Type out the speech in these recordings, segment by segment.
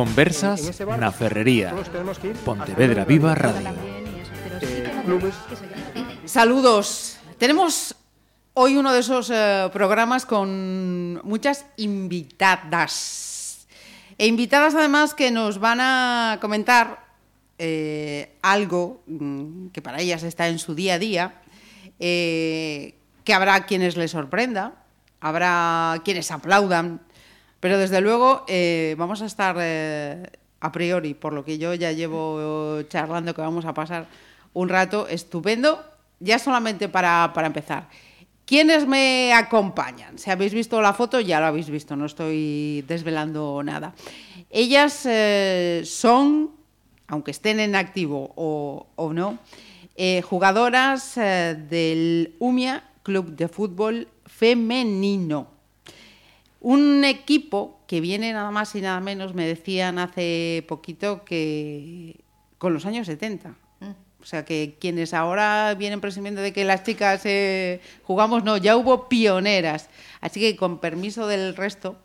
Conversas na Ferrería. Pontevedra Viva Radio. Saludos. Tenemos hoy uno de esos eh, programas con muchas invitadas. E invitadas además que nos van a comentar eh, algo mm, que para ellas está en su día a día, eh, que habrá quienes les sorprenda, habrá quienes aplaudan, pero desde luego eh, vamos a estar eh, a priori, por lo que yo ya llevo charlando que vamos a pasar un rato estupendo, ya solamente para, para empezar. ¿Quiénes me acompañan? Si habéis visto la foto, ya lo habéis visto, no estoy desvelando nada. Ellas eh, son, aunque estén en activo o, no, jugadoras del UMIA Club de Fútbol Femenino. Un equipo que viene nada más y nada menos, me decían hace poquito que con los años 70. O sea, que quienes ahora vienen presumiendo de que las chicas eh, jugamos, no, ya hubo pioneras. Así que con permiso del resto,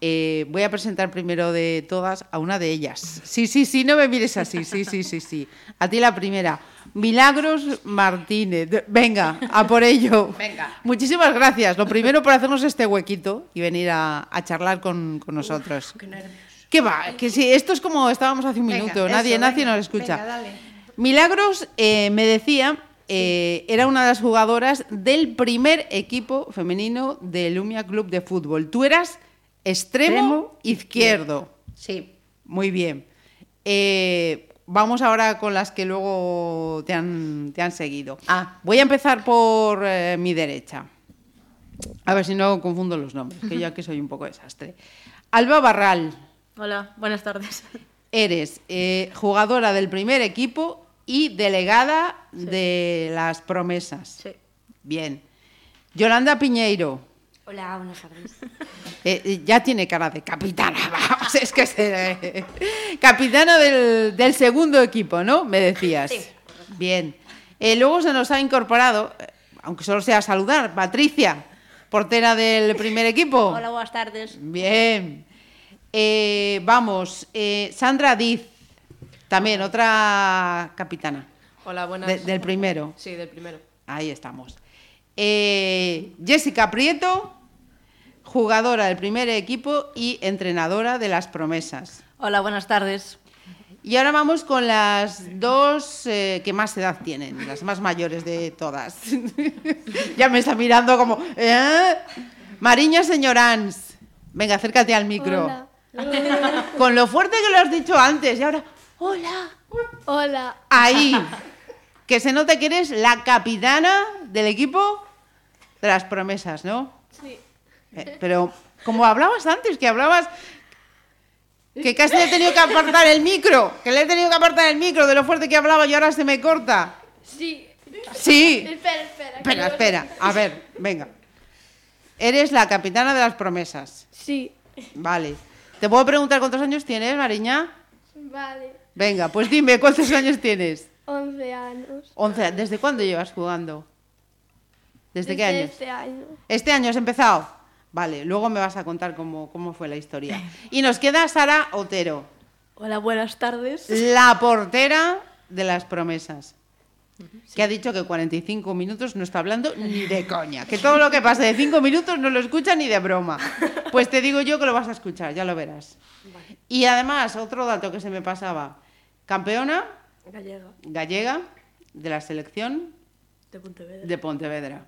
eh, voy a presentar primero de todas a una de ellas. Sí, sí, sí, no me mires así, sí, sí, sí, sí. A ti la primera. Milagros Martínez. Venga, a por ello. Venga. Muchísimas gracias. Lo primero por hacernos este huequito y venir a, a charlar con, con nosotros. Qué nervios. ¿Qué va? Que sí, esto es como estábamos hace un Venga, minuto. eso, nadie, nadie venga, nos escucha. venga, dale. Milagros eh, me decía, eh, era una de las jugadoras del primer equipo femenino del Lumia Club de Fútbol. Tú eras extremo, Extremo izquierdo. Sí. Muy bien. Eh, vamos ahora con las que luego te han, te han seguido. Ah. Voy a empezar por eh, mi derecha. A ver si no confundo los nombres, que yo aquí soy un poco desastre. Alba Barral, Hola, buenas tardes. eres eh, jugadora del primer equipo y delegada de las promesas. Sí. Bien. Yolanda Piñeiro. Hola, buenas tardes. eh, eh, ya tiene cara de capitana, vamos, es que se, eh, capitana del, del segundo equipo, ¿no? Me decías. Sí, Bien. Eh, luego se nos ha incorporado, aunque solo sea saludar, Patricia, portera del primer equipo. Hola, buenas tardes. Bien. Eh, vamos, eh, Sandra Diz, también otra capitana Hola, buenas. de- del primero. Sí, del primero. Ahí estamos. Eh, Jessica Prieto, jugadora del primer equipo y entrenadora de las promesas. Hola, buenas tardes. Y ahora vamos con las dos eh, que más edad tienen, las más mayores de todas. ya me está mirando como... ¿eh? Mariña Señorans, venga, acércate al micro. Con lo fuerte que lo has dicho antes y ahora... Hola. Hola. Ahí. Que se note que eres la capitana del equipo de las promesas, ¿no? Sí. Eh, pero como hablabas antes, que hablabas que casi le he tenido que apartar el micro, que le he tenido que apartar el micro de lo fuerte que hablaba y ahora se me corta. Sí. Sí. Espera, espera. Espera, espera. A ver, venga. Eres la capitana de las promesas. Sí. Vale. ¿Te puedo preguntar cuántos años tienes, Mariña? Vale. Venga, pues dime, ¿cuántos años tienes? 11 años. 11. ¿Desde cuándo llevas jugando? ¿Desde, qué Desde años? Este año. ¿Este año has empezado? Vale, luego me vas a contar cómo, cómo fue la historia. Y nos queda Sara Otero, Hola, buenas tardes. la portera de las promesas. Que ha dicho que 45 minutos no está hablando ni de coña. Que todo lo que pase de 5 minutos no lo escucha ni de broma. Pues te digo yo que lo vas a escuchar, ya lo verás. Y además, otro dato que se me pasaba. Campeona Gallega, gallega de la selección de Pontevedra. de Pontevedra.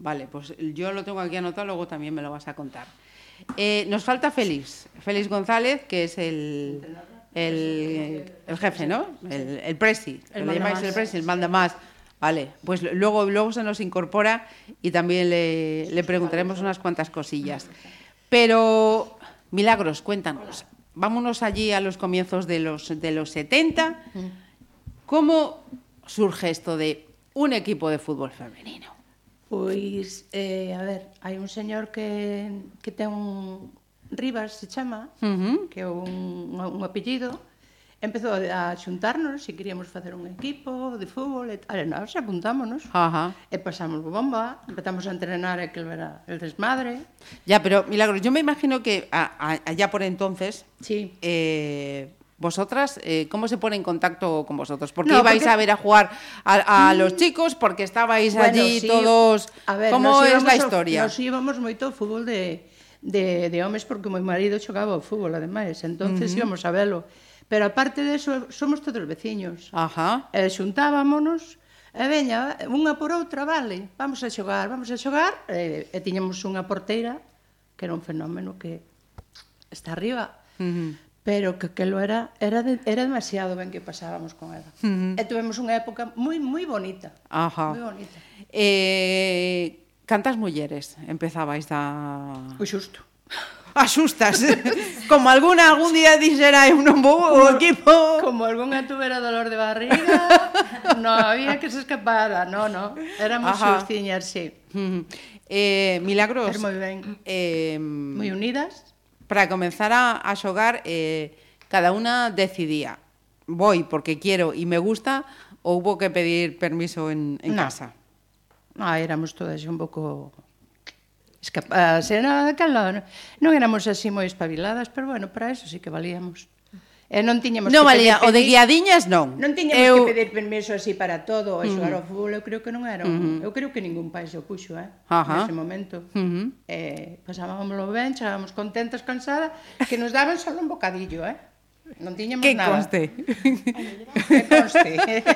Vale, pues yo lo tengo aquí anotado, luego también me lo vas a contar. Eh, nos falta Félix, Félix González, que es el, el, el jefe, ¿no? El, el presi, El le llamáis el presi, el manda más. Vale, pues luego, luego se nos incorpora y también le, le preguntaremos unas cuantas cosillas. Pero, Milagros, cuéntanos. Vámonos allí a los comienzos de los, de los 70. ¿Cómo surge esto de un equipo de fútbol femenino? Pois, eh, a ver, hai un señor que, que ten un Rivas, se chama, uh -huh. que é un, un apellido, empezou a xuntarnos se queríamos facer un equipo de fútbol e tal, nós apuntámonos Ajá. e pasamos bomba, empezamos a entrenar aquel era el desmadre. Ya, pero Milagro, yo me imagino que a, a, allá por entonces sí. eh, ¿Vosotras eh, cómo se pone en contacto con vosotros? Porque no, ibais porque... a ver a jugar a, a mm. los chicos, porque estabais bueno, allí sí. todos. A ver, ¿Cómo es la historia? Nos íbamos moito ao fútbol de, de, de homes porque o meu marido xogaba ao fútbol, ademais, entonces uh -huh. íbamos a velo. Pero aparte de eso, somos todos veciños. Ajá. E eh, xuntábamonos, e veña, unha por outra, vale, vamos a xogar, vamos a xogar, e, eh, e tiñamos unha porteira, que era un fenómeno que está arriba, Uh -huh pero que aquilo era era de, era demasiado ben que pasábamos con ela. Uh -huh. E tivemos unha época moi moi bonita. Ajá. Moi bonita. Eh, cantas mulleres empezabais da O xusto. Asustas. como alguna algún día dixera eu non vou o equipo. Como algunha tuvera dolor de barriga, non había que se escapara, no, no. Éramos xustiñas, sí. Uh -huh. Eh, milagros. Er moi ben. Eh, moi unidas para comenzar a, a xogar eh, cada unha decidía voy porque quiero e me gusta ou vou que pedir permiso en, en no. casa? No, éramos todas un pouco escapadas. Era, calor. non éramos así moi espabiladas, pero bueno, para eso sí que valíamos. E non tiñamos non, que valía, pedir, o de guiadiñas non. Non tiñamos eu... que pedir permiso así para todo, e xogar ao fútbol, eu creo que non era. Un... Uh -huh. Eu creo que ningún país o puxo, eh, Ajá. nese momento. Uh -huh. Eh, pasábamoslo ben, chegábamos contentas, cansadas, que nos daban só un bocadillo, eh. Non tiñamos que nada. Conste. que conste.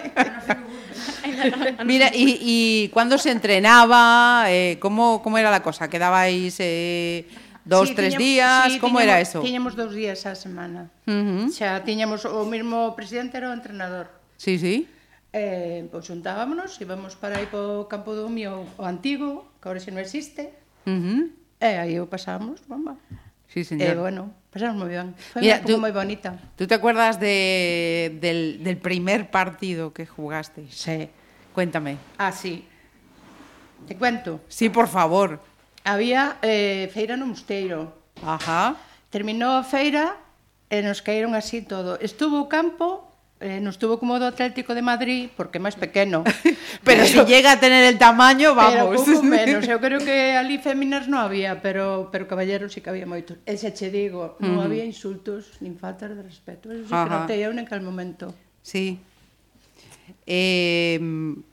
Mira, e e cando se entrenaba, eh como como era la cosa? Quedabais eh dos, Sí, tres tiñamos- días? sí, ¿Cómo era eso? Tiñamos dous días á semana. Ujú. Xa tiñamos o mesmo presidente era o entrenador. Sí, sí. Eh, pois xuntábamos, íbamos para aí po campo do mío o antigo, que agora xa non existe, Ujú. e aí o pasamos, bomba. Sí, señor. bueno, pasamos moi ben. Foi Mira, tú- moi bonita. ¿Tú te acuerdas de, del, del primer partido que jugasteis? Sí. Cuéntame. Ah, sí. Te cuento. Sí, por favor. Había eh, feira no Mosteiro. Ajá. Terminou a feira e nos caíron así todo. Estuvo o campo eh, non estuvo como do Atlético de Madrid porque é máis pequeno. pero, pero se si llega a tener el tamaño, vamos. Pero pouco menos. Eu creo que ali féminas non había, pero pero caballeros sí que había moitos. E se che digo, non uh -huh. había insultos nin faltas de respeto. Eso sí que notei eu en cal momento. Sí. Eh,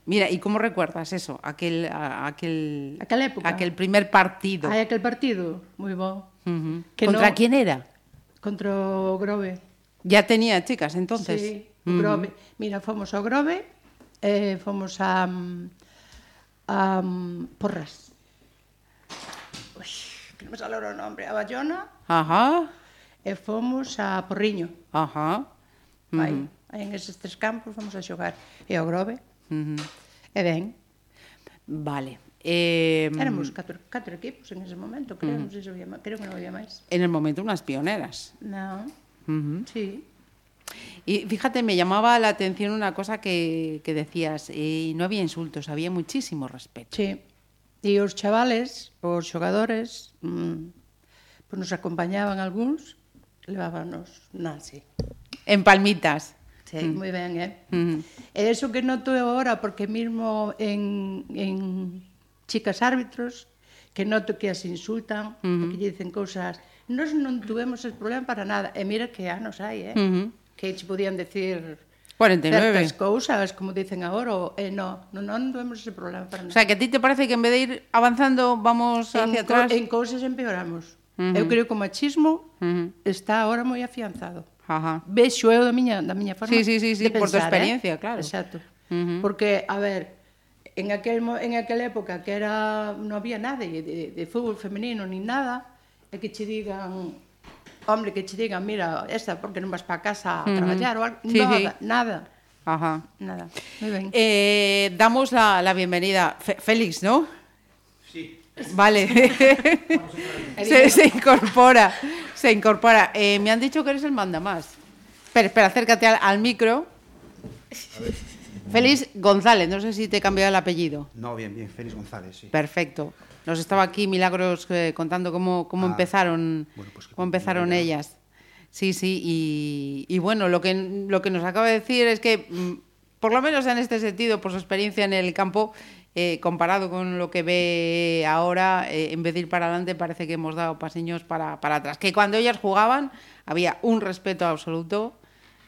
mira, ¿y cómo recuerdas eso? Aquel, a- aquel, Aquela época. aquel primer partido. Hai aquel partido. Ujú. que ¿Contra no- quién era? Contra Grove. Ya tenía chicas entonces. Sí, o Grove. Mira, fomos ao Grove, eh, fomos a, mm, a Porras. Ui, que non me sale o nombre. A Bayona Ajá, e fomos a Porriño. ajá. Aí en eses tres campos vamos a xogar e ao Grove. Uh -huh. E ben. Vale, Eh, Éramos catro, catro equipos en ese momento, creo, uh -huh. non sei se había, creo que non había máis. En el momento unas pioneras. Non. Uh -huh. Sí. Y fíjate, me llamaba la atención una cosa que, que decías, eh, y no había insultos, había muchísimo respeto. Sí. E os chavales, os xogadores, mm, pues nos acompañaban algúns, levábanos, nada. En palmitas. Sí, mm. moi ben, eh? Mm. E iso que noto eu agora, porque mesmo en, en chicas árbitros, que noto que as insultan, mm -hmm. que lle dicen cousas, nós non tuvemos ese problema para nada. E mira que anos hai, eh? Mm -hmm. Que che podían decir 49. certas cousas, como dicen agora, ou, eh, no, non, non tuvemos ese problema para nada. O sea, que a ti te parece que en vez de ir avanzando vamos en hacia atrás? En cousas empeoramos. Uh -huh. Eu creo que o machismo uh -huh. está agora moi afianzado. Ajá. vexo eu da miña, da miña forma sí, sí, sí, sí, de pensar. Por tu ¿eh? experiencia, eh? claro. Exacto. Uh -huh. Porque, a ver, en aquel en aquela época que era non había nada de, de, de fútbol femenino ni nada, e que che digan hombre que che digan, mira, esta porque non vas para casa a traballar uh -huh. ou algo, sí, nada, sí. nada. Ajá. Nada. Muy ben. Eh, damos la, la bienvenida F Félix, ¿no? Sí. Vale. Se, se incorpora. Se incorpora. Eh, me han dicho que eres el mandamás. Espera, espera, acércate al, al micro. Félix González, no sé si te he cambiado el apellido. No, bien, bien, Félix González, sí. Perfecto. Nos estaba aquí Milagros eh, contando cómo, cómo Ah, empezaron, bueno, pues cómo empezaron ellas. Sí, sí, y, y bueno, lo que, lo que nos acaba de decir es que, mm, por lo menos en este sentido, por su experiencia en el campo, eh, comparado con lo que ve eh, ahora, eh, en vez de ir para adelante, parece que hemos dado paseños para, para atrás. Que cuando ellas jugaban había un respeto absoluto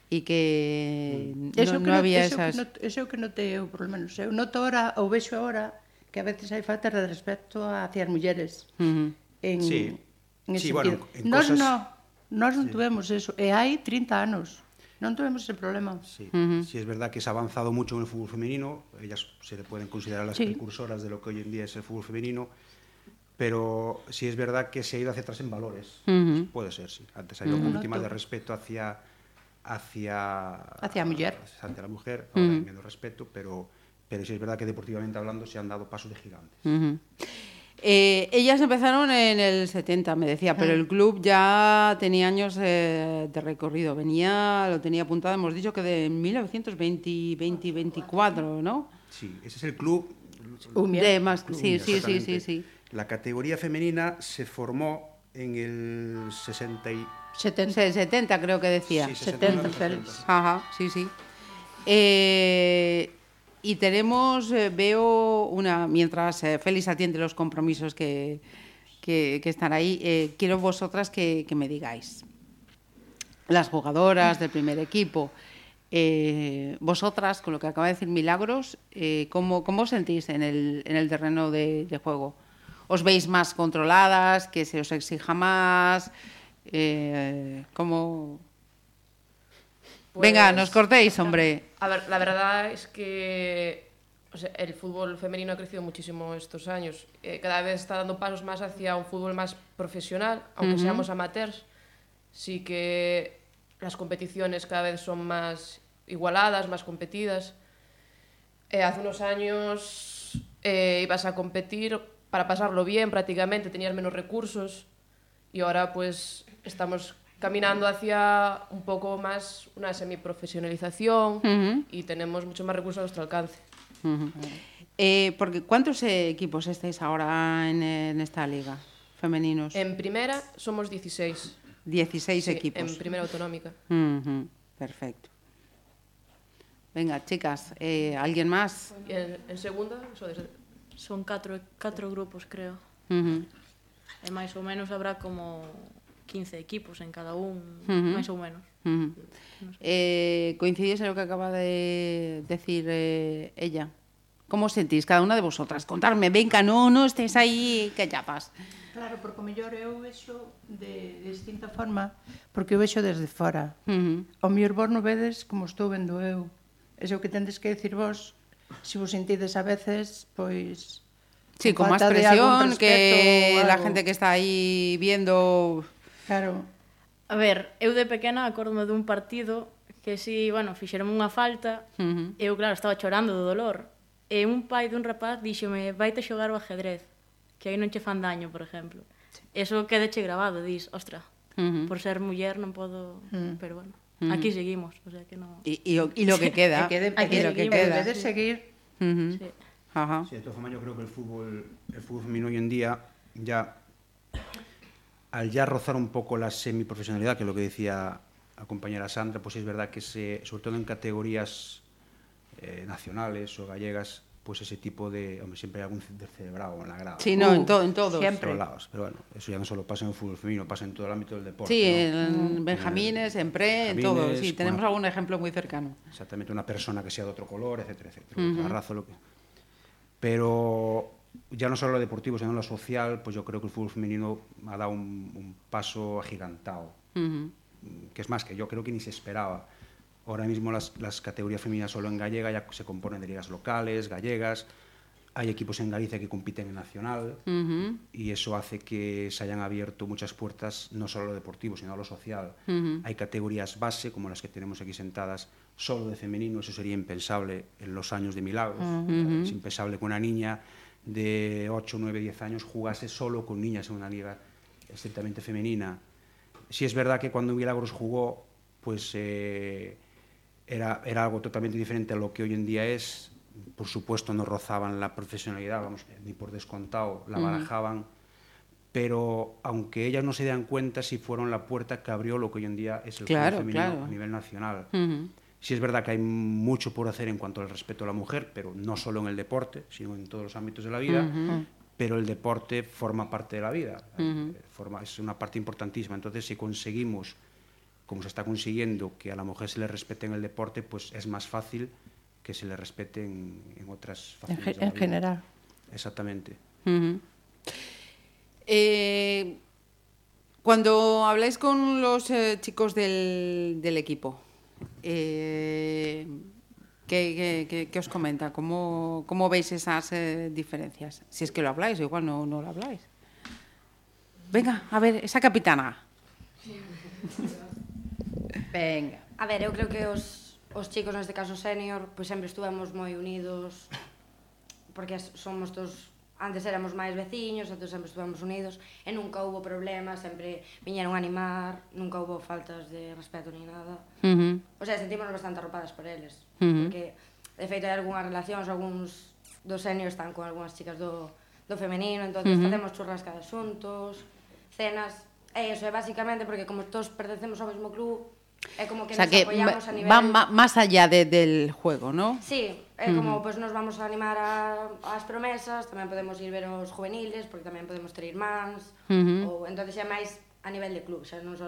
y que mm. eso no, que no, había eso esas... Que no, eso que note eu, por lo menos. Eu noto ahora, ou vexo ahora, que a veces hai falta de respecto hacia as mulleres. Uh -huh. en, sí, en sí sentido. bueno, en Nos cosas... no, nós non sí. tuvemos eso, eh, e hai 30 anos. Non tuvemos ese problema. Sí. sí, es verdad que se ha avanzado mucho en el fútbol femenino, ellas se le pueden considerar las Sí. precursoras de lo que hoy en día es el fútbol femenino, pero sí es verdad que se ha ido hacia atrás en valores. Puede ser, sí. Antes había un Ujú. poquito más de respeto hacia hacia Hacia a muller. hacia la mujer, ahora hay menos respeto, pero pero sí es verdad que deportivamente hablando se han dado pasos de gigantes. Eh, ellas empezaron en el 70, me decía, pero el club ya tenía años eh, de recorrido. Venía, lo tenía apuntado, hemos dicho que de 1920-24, ¿no? Sí, ese es el club Umier. De más, sí, sí, sí, sí, Exactamente. sí. La categoría femenina se formó en el 60 y... 70. Se- 70 creo que decía. Sí, 70, 70. Félix. Ajá, sí, sí. Eh, y tenemos, eh, veo una, mientras eh, Félix atiende los compromisos que, que, están ahí, eh, quiero vosotras que, que me digáis. Las jugadoras del primer equipo, eh, vosotras, con lo que acaba de decir Milagros, ¿cómo, ¿cómo os sentís en el, en el terreno de, juego? ¿Os veis más controladas, que se os exija más? Eh, ¿Cómo...? Venga, Pues, nos cortéis, hombre. A ver, la verdad es que o sea, el fútbol femenino ha crecido muchísimo estos años. Eh, cada vez está dando pasos más hacia un fútbol más profesional, aunque seamos amateurs. Sí que las competiciones cada vez son más igualadas, más competidas. Eh, hace unos años eh, ibas a competir para pasarlo bien prácticamente, tenías menos recursos y ahora pues estamos caminando hacia un poco más una semiprofesionalización uh -huh. y tenemos mucho más recursos a nuestro alcance. Uh -huh. eh, porque ¿Cuántos equipos estáis ahora en, en, esta liga femeninos? En primera somos 16. 16 sí, equipos. En primera autonómica. Uh -huh. Perfecto. Venga, chicas, eh, ¿alguien más? En, en segunda, son catro, catro grupos, creo. E eh, máis ou menos habrá como 15 equipos en cada un, uh -huh. máis ou menos. Uh -huh. no eh, coincides o que acaba de decir eh, ella? Como sentís cada unha de vosotras? Contarme, venga, non, non estéis aí que ya pas. Claro, porque o mellor eu vexo de, de distinta forma, porque eu vexo desde fora. Uh -huh. O mellor vos non vedes como estou vendo eu. E o que tendes que decir vos, se vos sentides a veces, pois... Sí, con máis presión que la gente que está aí viendo Claro. A ver, eu de pequena acordome dun partido que si, bueno, fixeron unha falta, uh -huh. eu claro, estaba chorando do dolor. E un pai dun rapaz díxome, "Vaite xogar o ajedrez, que aí non che fan daño, por exemplo." Sí. Eso quedeche grabado, dis, "Ostra, uh -huh. por ser muller non podo, uh -huh. pero bueno, uh -huh. aquí seguimos", o sea que no. E e lo que queda, que de, aquí lo que queda. de seguir. Uh -huh. Sí. Ajá. Sí, de todas formas yo creo que el fútbol el fútbol femenino hoy en día ya al ya rozar un poco la semiprofesionalidad, que es lo que decía la compañera Sandra, pues es verdad que se, sobre todo en categorías eh, nacionales o gallegas, pues ese tipo de, hombre, siempre hay algún descerebrado en la grada. Sí, no, Uh, en, to- en todos. siempre. por todos lados. Pero bueno, eso ya no solo pasa en el fútbol femenino, pasa en todo el ámbito del deporte. Sí, ¿no? en Benjamines, en Pre, en todo. Sí, tenemos algún ejemplo muy cercano. exactamente una persona que sea de otro color, etcétera, etcétera, otra raza, lo que. Pero ya no solo lo deportivo, sino lo social, pues yo creo que el fútbol femenino ha dado un, un paso agigantado, Ujú. que es más que yo creo que ni se esperaba. Ahora mismo las, las categorías femeninas solo en gallega ya se componen de ligas locales, gallegas, hay equipos en Galicia que compiten en nacional y eso hace que se hayan abierto muchas puertas, no solo a lo deportivo, sino a lo social. Hay categorías base, como las que tenemos aquí sentadas, solo de femenino, eso sería impensable en los años de Milagros. Es impensable que una niña de 8, 9, 10 años jugase solo con niñas en una liga estrictamente femenina. Sí es verdad que cuando Milagros jugó, pues eh, era, era algo totalmente diferente a lo que hoy en día es. Por supuesto no rozaban la profesionalidad, vamos, ni por descontado, la barajaban, pero aunque ellas no se dan cuenta, sí fueron la puerta que abrió lo que hoy en día es el Claro, fútbol femenino claro. a nivel nacional. Sí es verdad que hay mucho por hacer en cuanto al respeto a la mujer, pero no solo en el deporte, sino en todos los ámbitos de la vida. Pero el deporte forma parte de la vida, forma, es una parte importantísima. Entonces, si conseguimos, como se está consiguiendo, que a la mujer se le respete en el deporte, pues es más fácil que se le respete en, en otras En, facetas ge- en general. Exactamente. Eh, cuando habláis con los eh, chicos del, del equipo, Eh, que, que, que os comenta? Como, como veis esas eh, diferencias? Si es que lo habláis, igual no, no lo habláis. Venga, a ver, esa capitana. Venga. A ver, eu creo que os, os chicos, neste caso senior, pois sempre estuvemos moi unidos porque somos dos antes éramos máis veciños, antes sempre estuvemos unidos e nunca houve problemas, sempre viñeron a animar, nunca houve faltas de respeto ni nada. Uh -huh. O sea, sentimos bastante arropadas por eles, uh -huh. porque de feito hai algunhas relacións, algúns dos senios están con algunhas chicas do, do femenino, entonces uh -huh. facemos churrascadas xuntos, cenas, e iso é basicamente porque como todos pertencemos ao mesmo club, É como que o sea, nos que apoiamos a nivel... Va máis allá de, del juego, ¿no? Sí, é mm. como pues, nos vamos a animar a, as promesas, tamén podemos ir ver os juveniles, porque tamén podemos ter irmáns, mm -hmm. ou entonces é máis a nivel de club, xa non só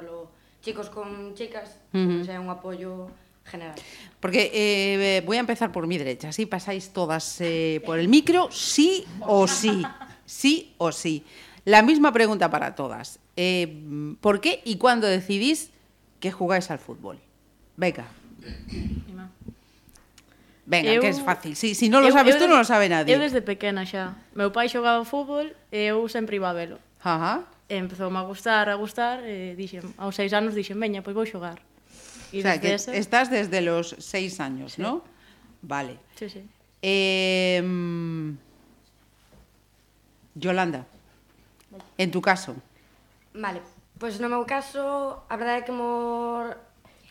chicos con chicas, mm -hmm. xa é un apoio general. Porque eh, voy a empezar por mi derecha, si pasáis todas eh, ah, por el micro, sí o sí, sí o sí. La misma pregunta para todas. Eh, ¿Por qué y cuándo decidís que jugáis al fútbol. Venga. Venga, eu, que é fácil. Si, si non lo sabes eu tú, non lo sabe nadie. Eu desde pequena xa. Meu pai xogaba fútbol e eu sempre iba a velo. Ajá. E empezou a gustar, a gustar, e dixen, aos seis anos dixen, veña, pois vou xogar. E o sea, que ese... estás desde los seis años, sí. ¿no? Vale. Sí, sí. Eh, Yolanda, vale. en tu caso. Vale, Pois no meu caso, a verdade é que mor...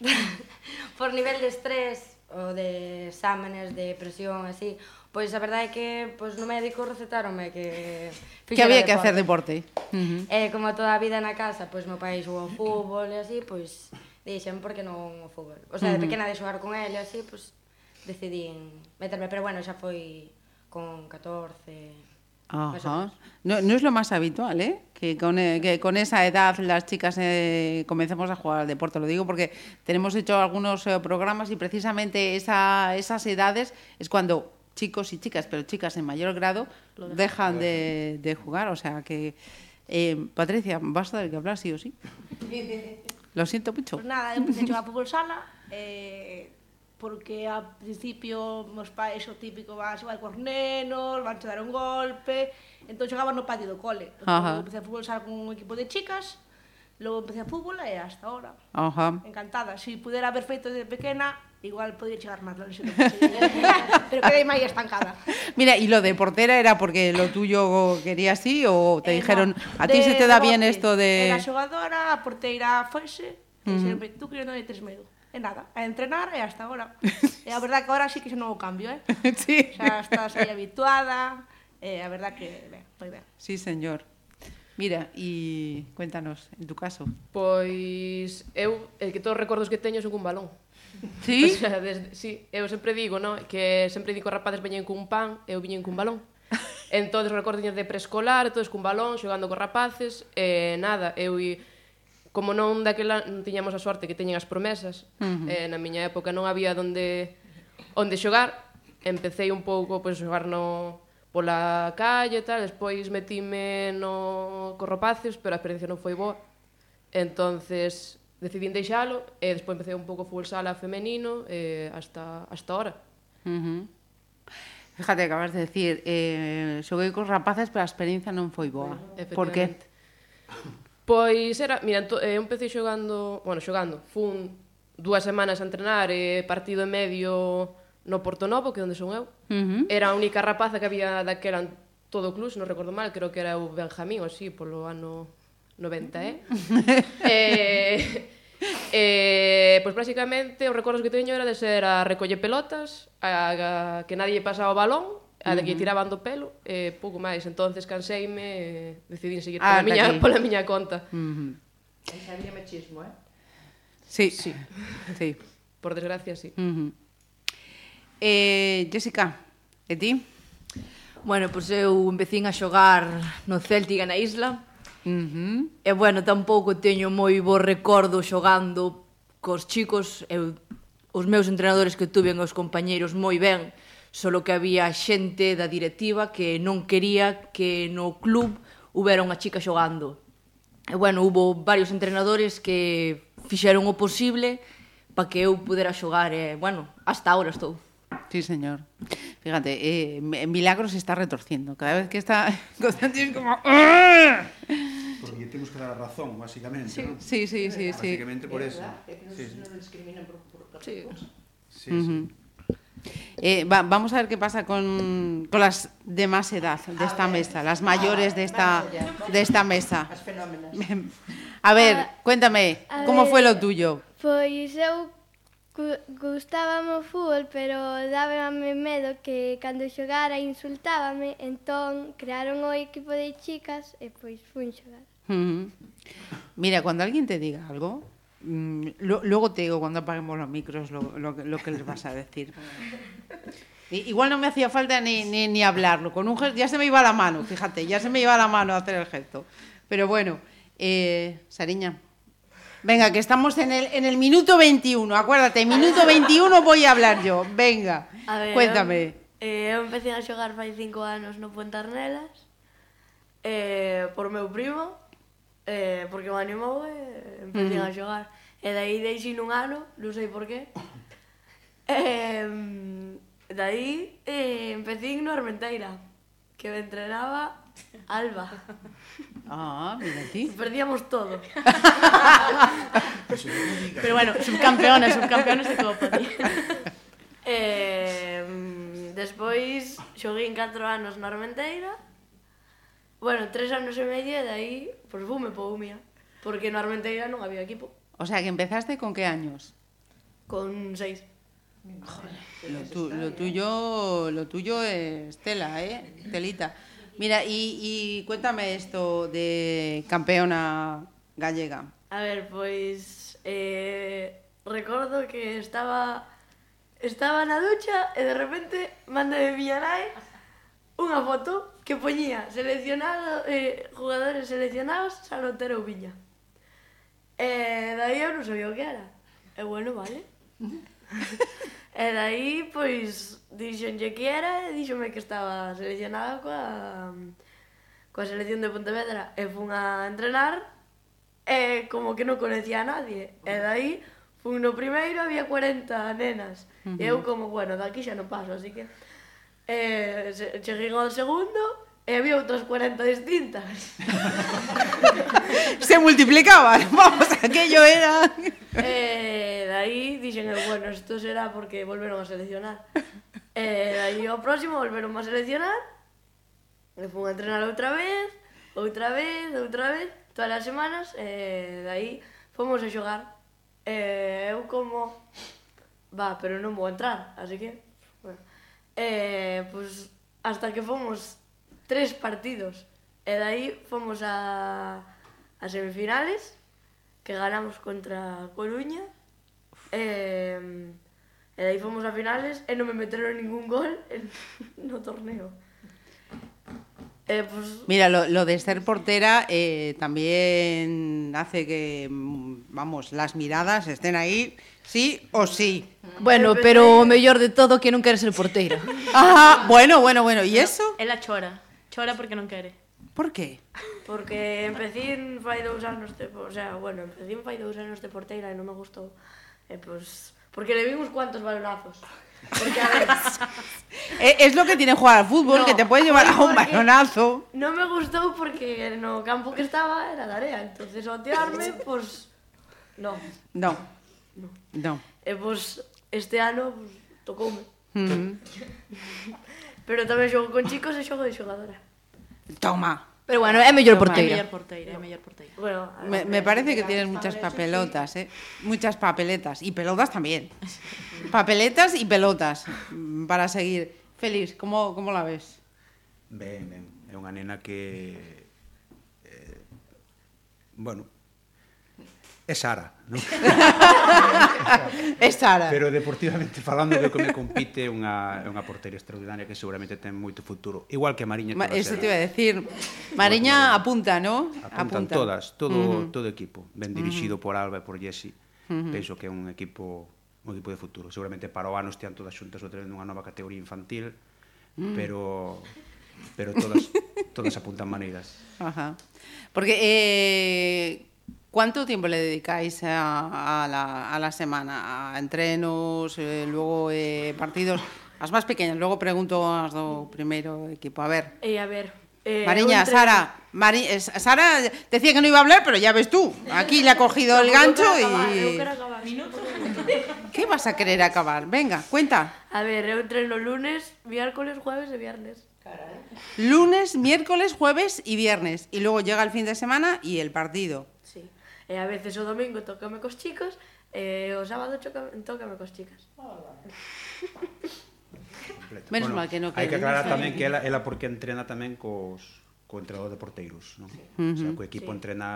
por nivel de estrés ou de exámenes, de presión, así, pois a verdade é que pois no médico recetaronme que que había que hacer deporte. Uh -huh. E como toda a vida na casa, pois meu pai xogou fútbol e así, pois dixen por que non o fútbol. O sea, de pequena de xogar con ele así, pois decidín meterme, pero bueno, xa foi con 14, Ajá. No, no es lo más habitual, ¿eh? Que con, eh, que con esa edad las chicas eh, comencemos a jugar al deporte. Lo digo porque tenemos hecho algunos eh, programas y precisamente esa, esas edades es cuando chicos y chicas, pero chicas en mayor grado, dejan de, de jugar. O sea que, eh, Patricia, vas a tener que hablar sí o sí. Lo siento mucho. Pois nada, eu empecé a fútbol sala, eh, porque a principio meus pais o típico ah, vas igual cos nenos, van a dar un golpe, entón xogaba no patio do cole. Entón, empecé a futbolizar con un equipo de chicas, logo empecé a fútbol e hasta ahora. Ajá. Encantada. Se si pudera haber feito desde pequena, igual podría chegar máis longe. pero quedei máis estancada. Mira, e lo de portera era porque lo tuyo quería así ou te eh, dijeron, no, a ti se te da bien esto de... Era xogadora, a porteira foise, uh -huh. e sempre, tú que non tes medo. E nada, a entrenar e hasta agora. E a verdad que agora sí que xa non o cambio, eh? Sí. Xa estás aí habituada, e a verdad que, ben, foi ben. Sí, señor. Mira, e cuéntanos, en tu caso. Pois eu, el que todos os recordos que teño son cun balón. Sí? O sea, desde, sí, eu sempre digo, no? que sempre digo rapazes veñen cun pan, eu viñen cun balón. entón, os recordos de preescolar, todos cun balón, xogando con rapaces, e nada, eu e como non daquela non tiñamos a sorte que teñen as promesas, uh -huh. eh, na miña época non había onde onde xogar, empecé un pouco pois xogar no pola calle e tal, despois metime no corropacios, pero a experiencia non foi boa. Entonces decidín deixalo e despois empecé un pouco fútbol sala femenino eh, hasta hasta ahora. Uh -huh. Fíjate, acabas de decir, eh, xoguei cos rapaces, pero a experiencia non foi boa. Por que? Pois era, mira, ento, eh, empecé xogando, bueno, xogando, fun dúas semanas a entrenar eh, e partido en medio no Porto Novo, que é onde son eu. Uh -huh. Era a única rapaza que había daquela en todo o club, se non recordo mal, creo que era o Benjamín, ou así, polo ano 90, eh? eh Eh, pois basicamente os recordos que teño era de ser a recoller pelotas, a, a que nadie pasaba o balón a de que tiraban do pelo e eh, pouco máis. Entonces canseime e decidín seguir ah, pola, miña, aquí. pola miña conta. Uh -huh. Aí xa había machismo, eh? Sí. Sí. sí. Por desgracia, sí. Uh -huh. eh, Jessica, e ti? Bueno, pois pues eu empecín a xogar no Celtic na isla. Uh -huh. E bueno, tampouco teño moi bo recordo xogando cos chicos. Eu, os meus entrenadores que tuven os compañeiros moi ben solo que había xente da directiva que non quería que no club hubera unha chica xogando. E bueno, hubo varios entrenadores que fixeron o posible para que eu pudera xogar e, bueno, hasta ahora estou. Sí, señor. Fíjate, eh, Milagros se está retorciendo. Cada vez que está Constantino es como... Ah". Porque lle temos que dar a razón, basicamente, sí, ¿no? Sí, sí, sí. sí. sí. por eso. É verdad, que non sí. no discriminan por, por Sí. Sí, sí. Uh -huh. sí. Eh, va, vamos a ver qué pasa con, con, las de más edad de esta mesa, las mayores de esta, de esta mesa. A ver, ah, cuéntame, como fue lo tuyo? Pois eu gustábame o fútbol, pero dábame medo que cando xogara insultábame, entón crearon o equipo de chicas e pois fun xogar. Mm. Mira, cuando alguien te diga algo, mm, lo- luego te digo cuando apaguemos los micros lo, lo que- lo que les vas a decir. Igual no me hacía falta ni, ni, ni hablarlo. Con un gesto, ya se me iba la mano, fíjate, ya se me iba la mano a hacer el gesto. Pero bueno, eh, Sariña. Venga, que estamos en el, en el minuto 21. Acuérdate, minuto 21 voy a hablar yo. Venga, A ver, cuéntame. Eh, eu empecé a xogar fai cinco anos no Puente Arnelas eh, por meu primo eh, porque o animou e empecé uh -huh. a xogar. E daí deixei un ano, non sei por qué. Eh, daí eh, empecé no Armenteira, que me entrenaba Alba. Ah, mira ti. Perdíamos todo. Pero bueno, subcampeones, subcampeones de Copa. Tío. Eh, despois xoguei en 4 anos na Armenteira, Bueno, 3 anos e medio e daí, pois fume po Umia, porque no Armenteira non había equipo, O sea, que empezaste con qué años? con 6. Lo, tu- lo tuyo, lo tuyo es tela, ¿eh? Telita. Mira, y, y cuéntame esto de campeona gallega. A ver, pois eh, recordo que estaba estaba na ducha e de repente manda de nai unha foto que poñía seleccionado, eh, jugadores seleccionados, Salotero Viña. E eh, daí eu non sabía o que era. E eh, bueno, vale. e daí, pois, dixenlle que era e díxome que estaba seleccionada coa, coa selección de Pontevedra. E fun a entrenar e como que non conocía a nadie. E daí, fun no primeiro, había 40 nenas. Uh -huh. E eu como, bueno, daqui xa non paso, así que eh, cheguei ao segundo e había outras 40 distintas. Se multiplicaban, vamos, aquello era... Eh, e dai dixen eu, bueno, isto será porque volveron a seleccionar. Eh, e dai ao próximo volveron a seleccionar, e fun a entrenar outra vez, outra vez, outra vez, todas as semanas, e dai fomos a xogar. E eu como, va, pero non vou entrar, así que E, pues, hasta que fomos tres partidos. E dai fomos a, a semifinales, que ganamos contra Coruña. E, e aí fomos a finales e non me meteron ningún gol en, no torneo. E, pues, Mira, lo, lo de ser portera eh, también hace que, mm, vamos, las miradas estén ahí, sí o sí. Bueno, pero o mellor de todo que non quere ser porteira. Ah, bueno, bueno, bueno, ¿y eso? Ela chora. Chora porque non quere. ¿Por qué? Porque empecé fai dous anos de, o sea, bueno, empecé fai dous anos de porteira e non me gustou. E pues, porque le vi uns cuantos balonazos. Porque a ver, Es lo que tiene jugar al fútbol, No, que te puede llevar a un porque- balonazo. no me gustó porque no campo que estaba era de área, entonces ao tirarme, pues no. No. No. E eh, pues este ano pues, tocoume. Mm. Pero tamén xogo con chicos e xogo de xogadora. Toma. Pero bueno, é mellor porteira. É mellor porteira, é mellor porteira. Bueno, me, me parece que tienes muchas papelotas, eh? Muchas papeletas. Y pelotas también. Papeletas y pelotas mm, para seguir. Feliz, como, como la ves? Ben, ben. É unha nena que... Eh, bueno, É Sara, non? é Sara. Pero deportivamente falando do que me compite unha, unha porteira extraordinaria que seguramente ten moito futuro. Igual que a Mariña. Ma, eso te iba a decir. Mariña apunta, ¿no? Apuntan apunta. todas, todo, uh -huh. todo equipo. Ben dirixido uh -huh. por Alba e por Jesse. Uh -huh. Penso que é un equipo un equipo de futuro. Seguramente para o ano estean todas xuntas outra vez nunha nova categoría infantil, mm. pero pero todas todas apuntan maneiras. Ajá. Porque eh ¿cuánto tiempo le dedicáis a, a la, a la semana? A entrenos, eh, luego eh, partidos. Las más pequeñas, luego pregunto a do primeiro equipo. A ver, E a ver... Eh, Mariña, Sara. Mari, eh, Sara decía que no iba a hablar, pero ya ves tú. Aquí le ha cogido el gancho y... ¿Qué vas a querer acabar? Venga, cuenta. A ver, eu entreno lunes, miércoles, jueves e viernes. Lunes, miércoles, jueves y viernes. Y luego llega el fin de semana y el partido. E a veces o domingo tocame cos chicos e o sábado tocame cos chicas. Menos bueno, mal que no Hai que aclarar tamén que ela, ela porque entrena tamén cos, co entrenador de porteiros, non? Sí. Uh -huh. O sea, co equipo sí. entrena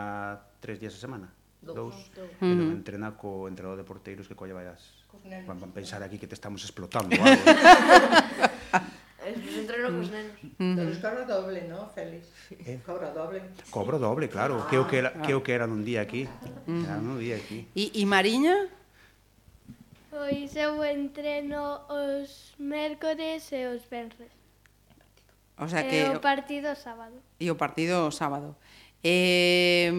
tres días a semana. Dous, dous, dous. pero entrena co entrenador de porteiros que colle vayas. Van, van pensar aquí que te estamos explotando algo. Nos entreno cos mm. nenos. Mm. Pero cobra doble, ¿no, Félix? Eh? Cobra doble. Cobra doble, claro. Ah, que o que era, ah. que o que era nun día aquí. Mm. Era nun día aquí. E, y Mariña? Pois eu entreno os mércores e os venres. O sea que... E o partido sábado. E o partido sábado. Eh,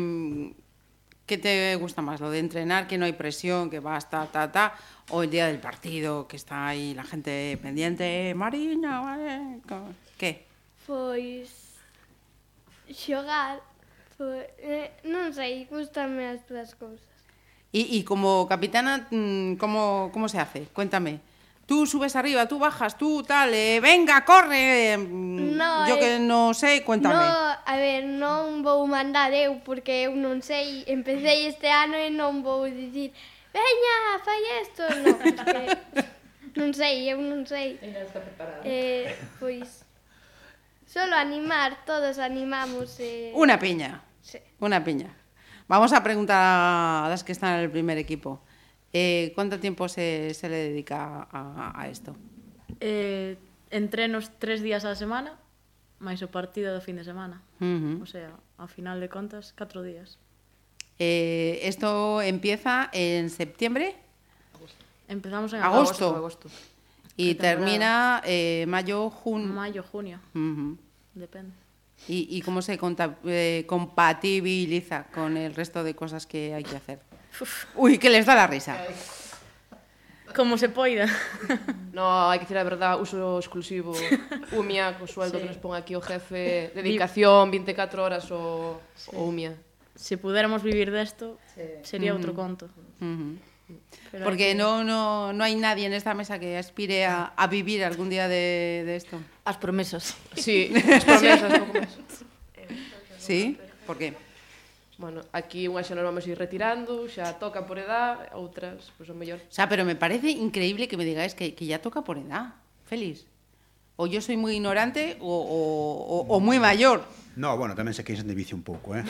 ¿Qué te gusta más? ¿Lo de entrenar, que no hay presión, que vas, ta, ta, ta? ¿O el día del partido, que está ahí la gente pendiente? Mariña, vale. co- ¿Qué? Pois xogar, pois, eh, non sei, gustame as dúas cousas. Como capitana, mm, ¿cómo, ¿cómo se hace? Cuéntame. tú subes arriba, tú bajas, tú tal, eh, venga, corre. No, yo eh, que no sé, cuéntame. No, a ver, non vou mandar eu porque eu non sei, empecé este ano e non vou dicir, veña, fai isto, no, porque non sei, eu non sei. Ainda está preparado. Eh, pois Solo animar, todos animamos. Eh... Una piña. Sí. Una piña. Vamos a preguntar a las que están en el primer equipo. Eh, ¿Cuánto tiempo se, se le dedica a, a esto? Eh, entrenos tres días a la semana, máis o partido do fin de semana. O sea, ao final de contas, catro días. Eh, esto empieza en septiembre Empezamos en Agosto. agosto. y termina eh, mayo, junio. Mayo, junio, depende. ¿Y, y cómo se eh, compatibiliza con el resto de cosas que hay que hacer? Uy, que les dá la risa. Como se poida. No, hai que dicir a verdad, uso exclusivo. Umia, co sueldo sí. que nos pon aquí o jefe, dedicación, 24 horas o, sí. o Umia. Se pudéramos vivir desto, sería outro conto. Uh -huh. Pero Porque que... no, no, no hai nadie en esta mesa que aspire a, a vivir algún día de, de esto. As promesas. Sí, as promesas. sí, por qué? Bueno, aquí unha xa nos vamos ir retirando, xa toca por edad, outras, pois pues, o mellor. Xa, pero me parece increíble que me digáis que, que ya toca por edad. Feliz. O yo soy moi ignorante o, o, o, o moi maior. No, bueno, tamén se queixan de vicio un pouco, eh?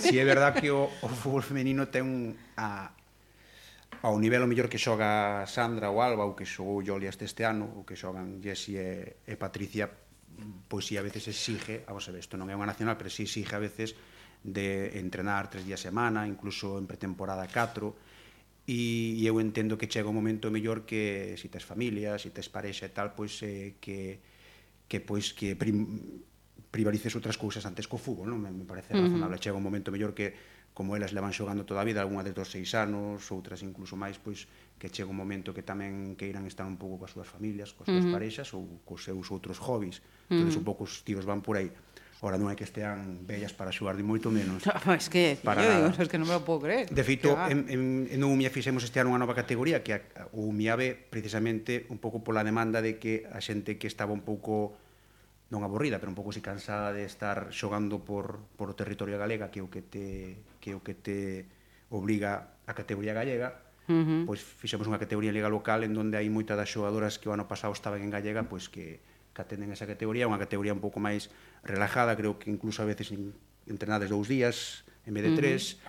si, si é verdad que o, o fútbol femenino ten un, a, ao nivel o mellor que xoga Sandra ou Alba ou que xogou Yoli este este ano ou que xogan Jessie e, e Patricia pois si a veces exige, vamos a ver, isto non é unha nacional, pero si exige a veces de entrenar tres días a semana, incluso en pretemporada 4, e eu entendo que chega un momento mellor que se si tes familia, se si tes parexa e tal, pois eh, que que pois que prim, privarices outras cousas antes co fútbol, non? Me, me parece uh -huh. razonable. Chega un momento mellor que como elas levan xogando toda a vida, algunha de dos seis anos, outras incluso máis, pois que chega un momento que tamén queiran estar un pouco coas súas familias, coas súas uh -huh. parexas ou cos seus outros hobbies. Entón, uh -huh. Entonces, un pouco os tiros van por aí. Uh Ora non é que estean bellas para xogar de moito menos. No, es que, para... eu digo, es que non me lo puedo creer. De feito, en, en, en UMIA fixemos este ano unha nova categoría que a, o B precisamente un pouco pola demanda de que a xente que estaba un pouco non aburrida, pero un pouco si cansada de estar xogando por, por o territorio galega que é o que te, que é o que te obliga a categoría gallega, Uh -huh. pois fixemos unha categoría liga local en donde hai moita das xogadoras que o ano pasado estaban en gallega, pois que que atenden esa categoría, unha categoría un pouco máis relajada, creo que incluso a veces entrenades dous días en vez de tres, uh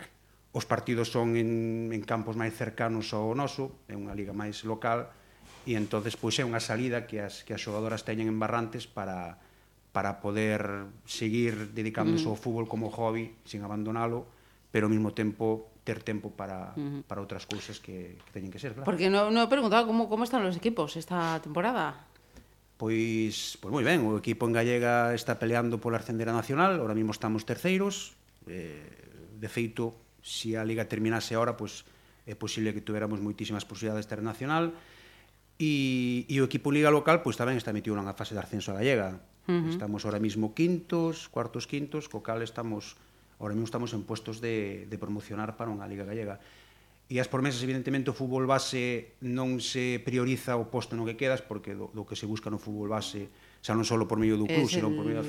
-huh. os partidos son en, en campos máis cercanos ao noso, é unha liga máis local, e entonces pois é unha salida que as, que as xogadoras teñen en Barrantes para, para poder seguir dedicándose mm. ao fútbol como hobby sin abandonalo, pero ao mesmo tempo ter tempo para, mm. para outras cousas que, que teñen que ser, claro. Porque non no he preguntado como, como están os equipos esta temporada. Pois, pois moi ben, o equipo en Gallega está peleando pola ascendera nacional, ahora mismo estamos terceiros, eh, de feito, se si a Liga terminase ahora, pois é posible que tuveramos moitísimas posibilidades de estar nacional, e, e o equipo Liga local pois tamén está metido na fase de ascenso a Gallega. Uh -huh. Estamos ahora mismo quintos, cuartos quintos, co cal estamos, ahora mismo estamos en puestos de, de promocionar para unha Liga Gallega e as promesas, evidentemente, o fútbol base non se prioriza o posto no que quedas, porque do, do que se busca no fútbol base, xa non só por medio do club, senón por medio...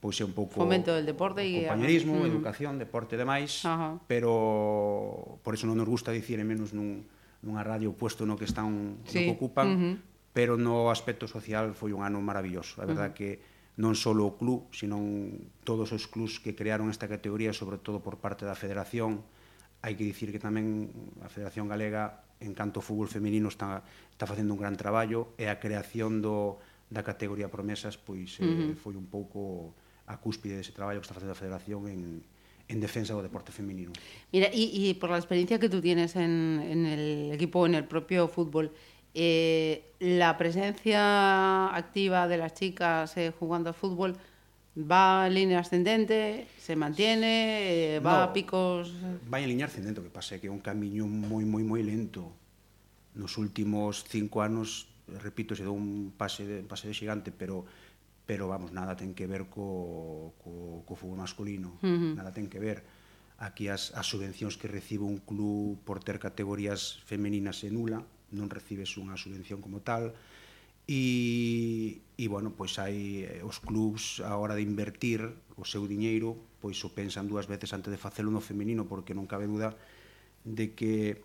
Pois é un pouco fomento del deporte e compañerismo, mm. educación, deporte e demais, Ajá. pero por eso non nos gusta dicir en menos nun, nunha radio puesto no que están sí. no que ocupan, uh -huh. pero no aspecto social foi un ano maravilloso. A verdade uh -huh. que non só o club, sino todos os clubs que crearon esta categoría, sobre todo por parte da federación, hai que dicir que tamén a Federación Galega en canto ao fútbol feminino está, está facendo un gran traballo e a creación do, da categoría promesas pois uh -huh. eh, foi un pouco a cúspide dese traballo que está facendo a Federación en, en defensa do deporte feminino. Mira, y, y por la experiencia que tú tienes en, en el equipo, en el propio fútbol, eh, la presencia activa de las chicas eh, jugando al fútbol, va en línea ascendente, se mantiene, eh, va no, a picos... Vai en línea ascendente, o que pasa é que é un camiño moi, moi, moi lento. Nos últimos cinco anos, repito, se dou un pase de, pase de xigante, pero pero vamos, nada ten que ver co, co, co fútbol masculino, uh -huh. nada ten que ver. Aquí as, as subvencións que recibe un club por ter categorías femeninas en nula, non recibes unha subvención como tal, e, e bueno, pois hai eh, os clubs a hora de invertir o seu diñeiro, pois o pensan dúas veces antes de facelo no femenino porque non cabe dúda de que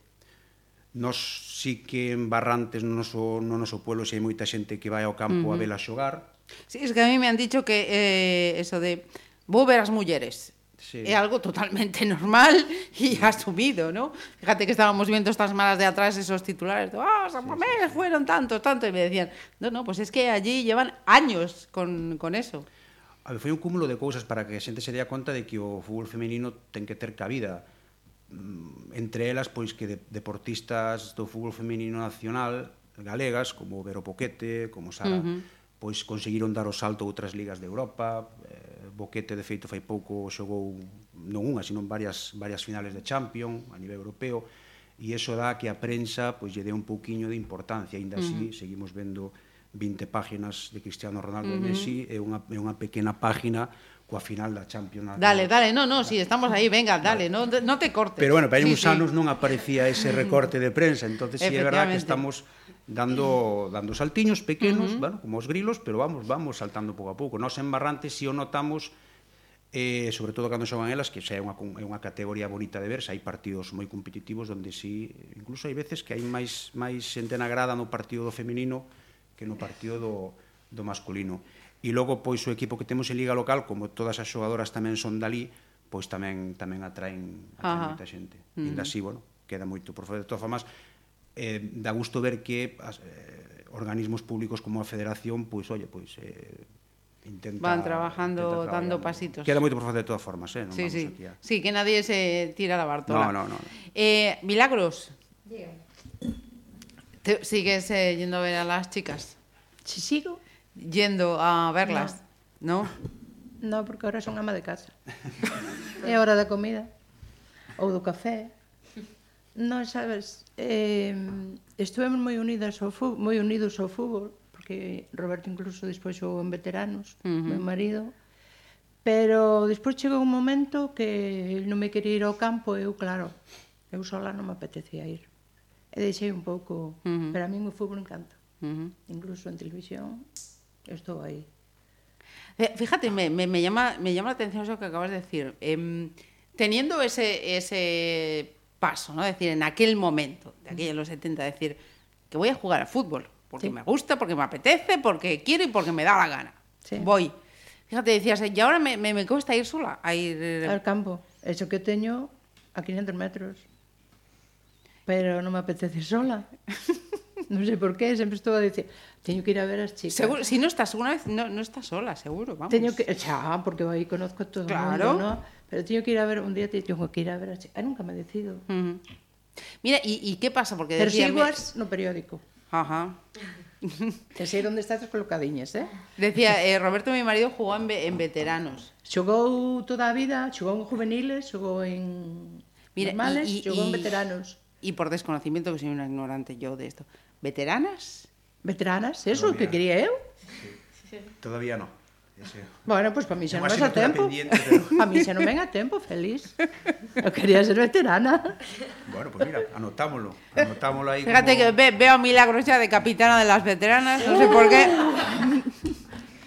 nos sí que en Barrantes no noso, no noso pueblo se hai moita xente que vai ao campo uh -huh. a vela xogar. Sí, es que a mí me han dicho que eh, eso de vou ver as mulleres Sí. É algo totalmente normal e asumido, ¿no? Fíjate que estábamos viendo estas malas de atrás esos titulares, de, ah, San Mamés sí, sí. fueron tantos, tantos, y me decían, no, no, pues es que allí llevan años con, con eso. A ver, foi un cúmulo de cousas para que a xente se dea conta de que o fútbol femenino ten que ter cabida. Mm, entre elas, pois que de, deportistas do fútbol femenino nacional galegas, como Vero Poquete, como Sara, uh -huh. pois conseguiron dar o salto a outras ligas de Europa, eh, Boquete, de feito, fai pouco xogou non unha, sino varias, varias finales de Champions a nivel europeo, e eso dá que a prensa pois, lle dé un pouquiño de importancia, ainda así, uh -huh. Seguimos vendo 20 páginas de Cristiano Ronaldo uh -huh. e Messi e unha, e unha pequena página coa final da Champions. Dale, dale, no, no, si sí, estamos aí, venga, dale, no, no te cortes. Pero bueno, para sí, uns sí. anos non aparecía ese recorte de prensa, entonces si sí, é verdad que estamos dando dando saltiños pequenos, uh -huh. bueno, como os grilos, pero vamos, vamos saltando pouco a pouco. Nós en Barrantes si o notamos eh, sobre todo cando xogan elas, que xa é unha, é unha categoría bonita de verse, hai partidos moi competitivos onde si, incluso hai veces que hai máis, máis xente na grada no partido do feminino que no partido do, do masculino. E logo, pois, o equipo que temos en Liga Local, como todas as xogadoras tamén son dali, pois tamén tamén atraen, atraen moita xente. Mm. Uh -huh. Inda así, bueno, queda moito. Por favor, de todas formas, eh, dá gusto ver que as, eh, organismos públicos como a Federación, pois, oye, pois, eh, intenta van trabajando intenta dando pasitos. Queda moito por facer de todas formas, eh, non sí, vamos sí. aquí a... Sí, que nadie se tira la bartola. No, no, no. Eh, Milagros. Te, sigues eh, yendo a ver a las chicas. Si sigo yendo a verlas, ¿no? No, no porque ahora son ama de casa. é hora da comida ou do café. Non sabes, eh, estuvemos moi unidas ao fútbol, moi unidos ao fútbol, porque Roberto incluso despois xogou en veteranos, uh -huh. meu marido, pero despois chegou un momento que el non me quería ir ao campo, eu claro, eu sola non me apetecía ir. E deixei un pouco, uh -huh. pero a mí o fútbol encanta. Uh -huh. Incluso en televisión estou aí. Eh, fíjate, me, me, me, llama, me llama la atención eso que acabas de decir. Eh, teniendo ese, ese paso, ¿no? Es decir, en aquel momento, de aquellos los 70, decir que voy a jugar al fútbol, porque Sí. me gusta, porque me apetece, porque quiero y porque me da la gana. Sí. Voy. Fíjate, decías, y ahora me, me, me cuesta ir sola a ir... Al campo. Eso que teño a 500 metros. Pero non me apetece sola. non sei por qué, sempre estou a dicir, teño que ir a ver as chicas. Seguro, si no estás una vez, no, no estás sola, seguro, vamos. Teño que, xa, porque aí conozco a todo Claro. o mundo, ¿no? Pero teño que ir a ver, un día teño que ir a ver chicas. Ah, nunca me decido. Ujú. Mira, ¿y, y qué pasa? Porque decía... Persiguas no periódico. Ajá. Te sei onde estás colocadiñas, eh? Decía, eh, Roberto, mi marido, jugó en, ve- en veteranos. Xogou toda a vida, xogou en juveniles, xogou en Mira, normales, y- y- xogou en veteranos. Y por desconocimiento, que soy una ignorante yo de esto. ¿Veteranas? Veteranas, eso, Pero que mira. quería eu. Todavía no. Ese... Bueno, pois pues, para mí xa non vas a tempo. Pero... a mí xa non ven a tempo, feliz. Eu quería ser veterana. Bueno, pois pues mira, anotámolo. Anotámolo aí Fíjate como... que ve, veo milagros xa de capitana de las veteranas, non sei sé por qué.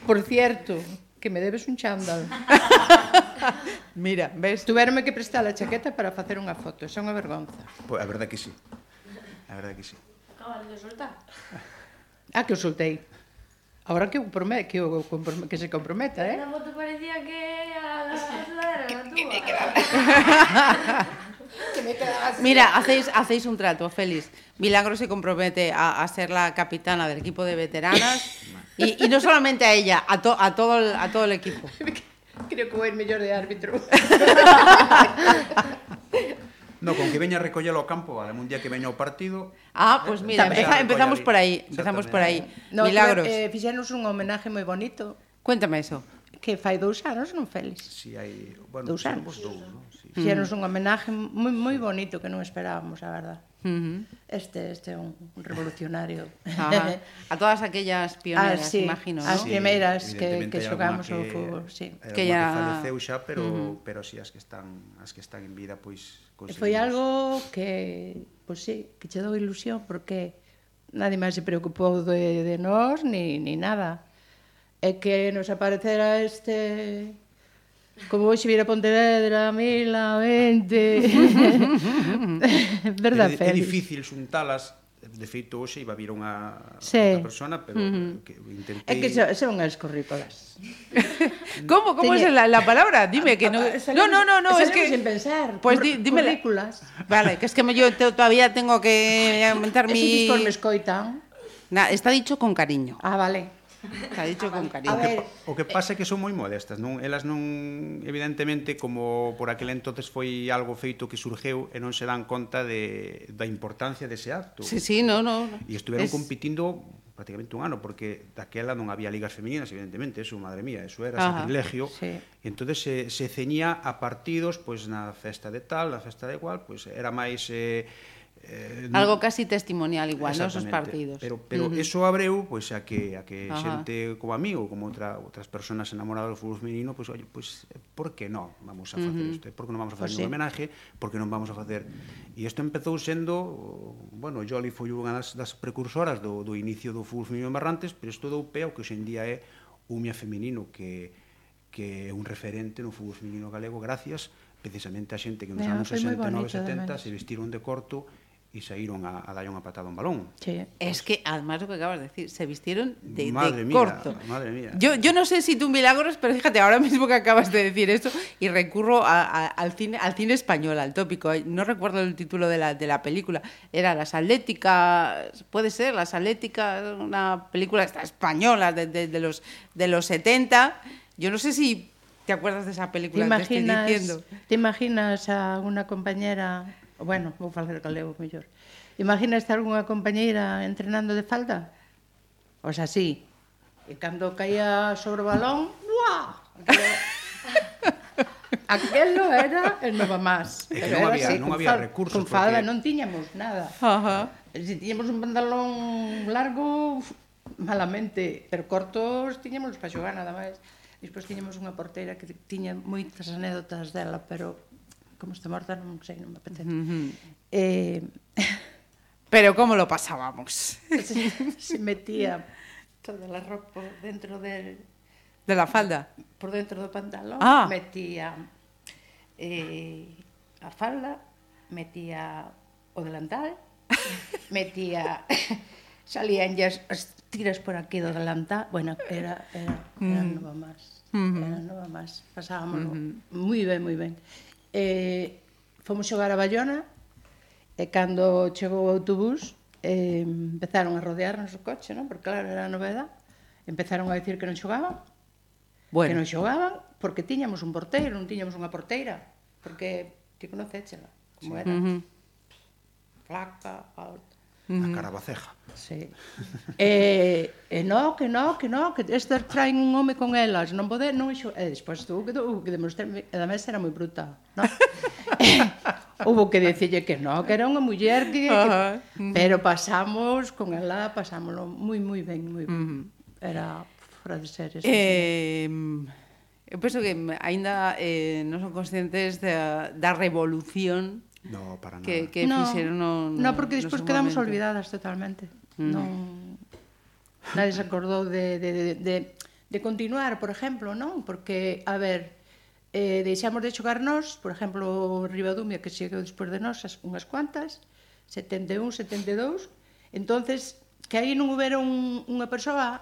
Por cierto, que me debes un chándal. Mira, ves? Tuverme que prestar a chaqueta para facer unha foto, é unha vergonza. Pois pues a verdad que sí. A verdad que sí. Acabas de soltar. Ah, que o soltei. Ahora que, que, que se comprometa, eh? Na foto parecía que a la sudadera túa. Mira, hacéis, hacéis un trato, Félix. Milagros se compromete a, a ser la capitana del equipo de veteranas y, y no solamente a ella, a, to- a, todo, el, a todo el equipo. Creo que vou ir mellor de árbitro. No, con que veña a recollelo ao campo, vale, un día que veña ao partido. Ah, pois pues mira, empeza, empezamos por aí, empezamos por aí. No, Milagros. Eh, fixenos un homenaje moi bonito. Cuéntame eso. Que fai dous anos, non Félix? Si, hai, bueno, dous anos. Dous, non? Sí. Fixenos mm. un homenaje moi moi bonito que non esperábamos, a verdade. Uh -huh. Este este é un revolucionario. Ajá. A todas aquellas pioneras, ah, sí, imagino, As ¿no? primeiras sí, que que xogamos o fútbol, sí. Que ya que faleceu xa, pero uh -huh. pero si sí, as que están as que están en vida pois pues, Foi algo que pois pues, sí, que che dou ilusión porque nadie máis se preocupou de de nós ni ni nada. É que nos aparecera este Como hoxe vira Pontevedra, Mila, Vente... Verdad, é, é difícil xuntalas de feito hoxe iba a vir unha sí. outra persona, pero uh -huh. que intentei É que son, son as currículas. como como Teñe... é la, la palabra? Dime que no ah, ah, No, no, no, no es que sin pensar. Pues di, dime currículas. Vale, que es que yo te, todavía tengo que aumentar mi Es un me escoitan. Na, está dicho con cariño. Ah, vale. Está dicho con cariño. A ver, o que pasa é que son moi modestas, non? Elas non evidentemente como por aquel entonces foi algo feito que surgeu e non se dan conta de da importancia dese acto. Sí, sí, no, no. E estiveron es... competindo prácticamente un ano porque daquela non había ligas femininas, evidentemente, eso, madre mía, eso era Ajá, sacrilegio. Sí. E entonces se se ceñía a partidos, pois pues, na festa de tal, na festa de igual, pois pues, era máis eh eh, algo casi testimonial igual, nos os partidos. Pero pero uh -huh. eso abreu pois pues, a que a que Ajá. xente como amigo, como outra outras persoas enamoradas do fútbol feminino, pois pues, oye, pois pues, eh, por que non vamos a facer isto? Uh -huh. Por que non vamos a facer pues un sí. homenaje? Por que non vamos a facer? E isto empezou sendo, bueno, Jolly foi unha das, das precursoras do, do inicio do fútbol feminino en Barrantes, pero isto dou pé ao que hoxendía é Umia Feminino, que, que é un referente no fútbol feminino galego, gracias precisamente a xente que nos anos 69 70 se vestiron de corto e saíron a, a dar unha patada a un balón. Sí. Es que además lo que acabas de decir, se vistieron de, de Madre mía, corto. madre mía. Yo, yo no sé si tú milagros, pero fíjate, ahora mismo que acabas de decir esto y recurro a- a- al, cine, al cine español, al tópico. No recuerdo el título de la, de la película. Era Las Atléticas, puede ser, Las Atléticas, una película esta española de, de- de los, de los 70. Yo no sé si te acuerdas de esa Te película que estoy imaginas, diciendo. te imaginas a unha compañera, Bueno, vou falar galego mellor. Imagina estar unha compañeira entrenando de falda? Os sea, así. E cando caía sobre o balón, ¡buah! Aquelo era el nova más. É que non había, así, non había recursos. Con falda porque... non tiñamos nada. Ajá. Eh, si tiñamos un pantalón largo, malamente, pero cortos tiñamos para xogar nada máis. Despois tiñamos unha porteira que tiña moitas anécdotas dela, pero como está morta non sei, non me apetece. Eh... Pero como lo pasábamos? Se, se metía toda a roupa dentro del... De la falda? Por dentro do pantalón. Ah. Metía eh, a falda, metía o delantal, metía... salían ya as tiras por aquí do delantal. Bueno, era, era, era mm. nova máis. Uh -huh. Era nova máis. Pasábamos uh -huh. moi ben, moi ben eh, fomos xogar a Bayona, e cando chegou o autobús, eh, empezaron a rodearnos o coche, non? porque claro, era a novedad, empezaron a dicir que non xogaban, bueno. que non xogaban, porque tiñamos un porteiro, non tiñamos unha porteira, porque ti conocéchela, como era. Uh. Flaca, alta a carabaceja. Sí. E, e eh, eh, no, que no, que no, que este traen un home con elas, non pode, non xo... E despois tú, que, tú, que demostré, además era moi bruta, no? e, houve que dicille que no, que era unha muller que, uh -huh. que... Pero pasamos, con ela, pasámoslo moi, moi ben, moi ben. Uh -huh. Era fora de seres. Eh... Eu penso que aínda eh, non son conscientes da, da revolución No, para nada. Que, que no, fixeron no, no, no porque despois quedamos momento. olvidadas totalmente. Mm. Non nadie se acordou de, de, de, de, de continuar, por exemplo, non? Porque, a ver, eh, deixamos de xogar nós, por exemplo, Ribadumia, que chegou despois de nós, unhas cuantas, 71, 72, entonces que aí non houbera un, unha persoa